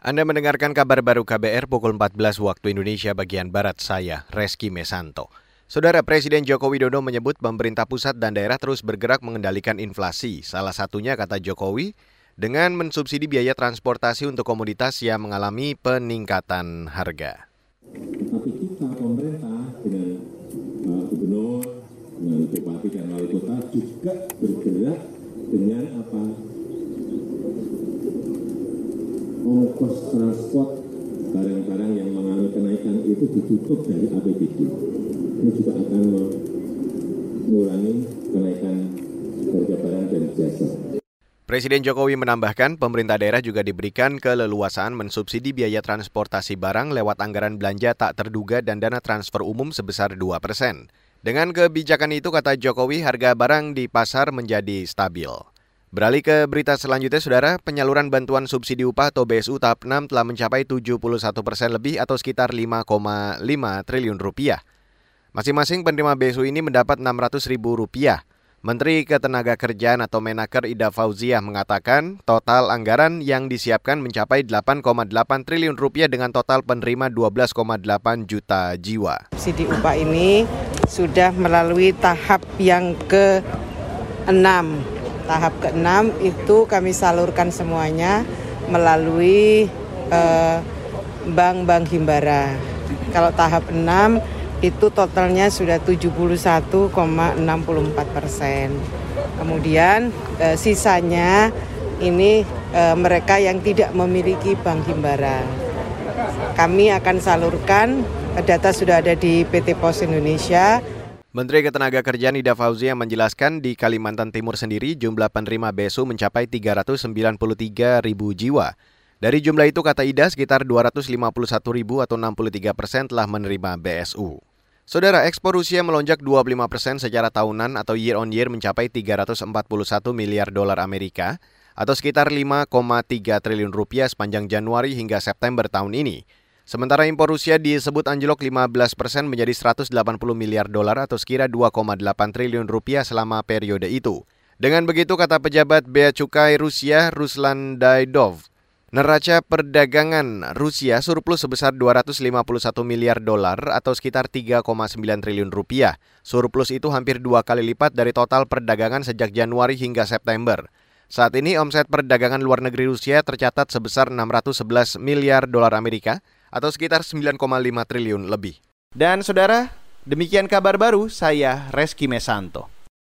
Anda mendengarkan kabar baru KBR pukul 14 waktu Indonesia bagian Barat saya, Reski Mesanto. Saudara Presiden Joko Widodo menyebut pemerintah pusat dan daerah terus bergerak mengendalikan inflasi. Salah satunya, kata Jokowi, dengan mensubsidi biaya transportasi untuk komoditas yang mengalami peningkatan harga. Tapi kita pemerintah dengan uh, gubernur, dengan bupati dan wali kota juga bergerak dengan apa ongkos transport barang-barang yang mengalami kenaikan itu ditutup dari APBD. Ini juga akan mengurangi kenaikan harga barang dan jasa. Presiden Jokowi menambahkan pemerintah daerah juga diberikan keleluasaan mensubsidi biaya transportasi barang lewat anggaran belanja tak terduga dan dana transfer umum sebesar 2 persen. Dengan kebijakan itu, kata Jokowi, harga barang di pasar menjadi stabil. Beralih ke berita selanjutnya, Saudara, penyaluran bantuan subsidi upah atau BSU tahap 6 telah mencapai 71 persen lebih atau sekitar 5,5 triliun rupiah. Masing-masing penerima BSU ini mendapat 600 ribu rupiah. Menteri Ketenagakerjaan atau Menaker Ida Fauziah mengatakan total anggaran yang disiapkan mencapai 8,8 triliun rupiah dengan total penerima 12,8 juta jiwa. Subsidi upah ini sudah melalui tahap yang ke-6 tahap ke-6 itu kami salurkan semuanya melalui bank-bank uh, himbara. Kalau tahap 6 itu totalnya sudah 71,64 persen. Kemudian uh, sisanya ini uh, mereka yang tidak memiliki bank himbara. Kami akan salurkan, data sudah ada di PT Pos Indonesia, Menteri Ketenagakerjaan Ida Fauzia menjelaskan di Kalimantan Timur sendiri jumlah penerima BSU mencapai 393 ribu jiwa. Dari jumlah itu kata Ida sekitar 251 ribu atau 63 persen telah menerima BSU. Saudara ekspor Rusia melonjak 25 persen secara tahunan atau year on year mencapai 341 miliar dolar Amerika atau sekitar 5,3 triliun rupiah sepanjang Januari hingga September tahun ini. Sementara impor Rusia disebut anjlok 15 persen menjadi 180 miliar dolar atau sekira 2,8 triliun rupiah selama periode itu. Dengan begitu, kata pejabat Bea Cukai Rusia Ruslan Daidov, neraca perdagangan Rusia surplus sebesar 251 miliar dolar atau sekitar 3,9 triliun rupiah. Surplus itu hampir dua kali lipat dari total perdagangan sejak Januari hingga September. Saat ini omset perdagangan luar negeri Rusia tercatat sebesar 611 miliar dolar Amerika atau sekitar 9,5 triliun lebih. Dan saudara, demikian kabar baru saya Reski Mesanto.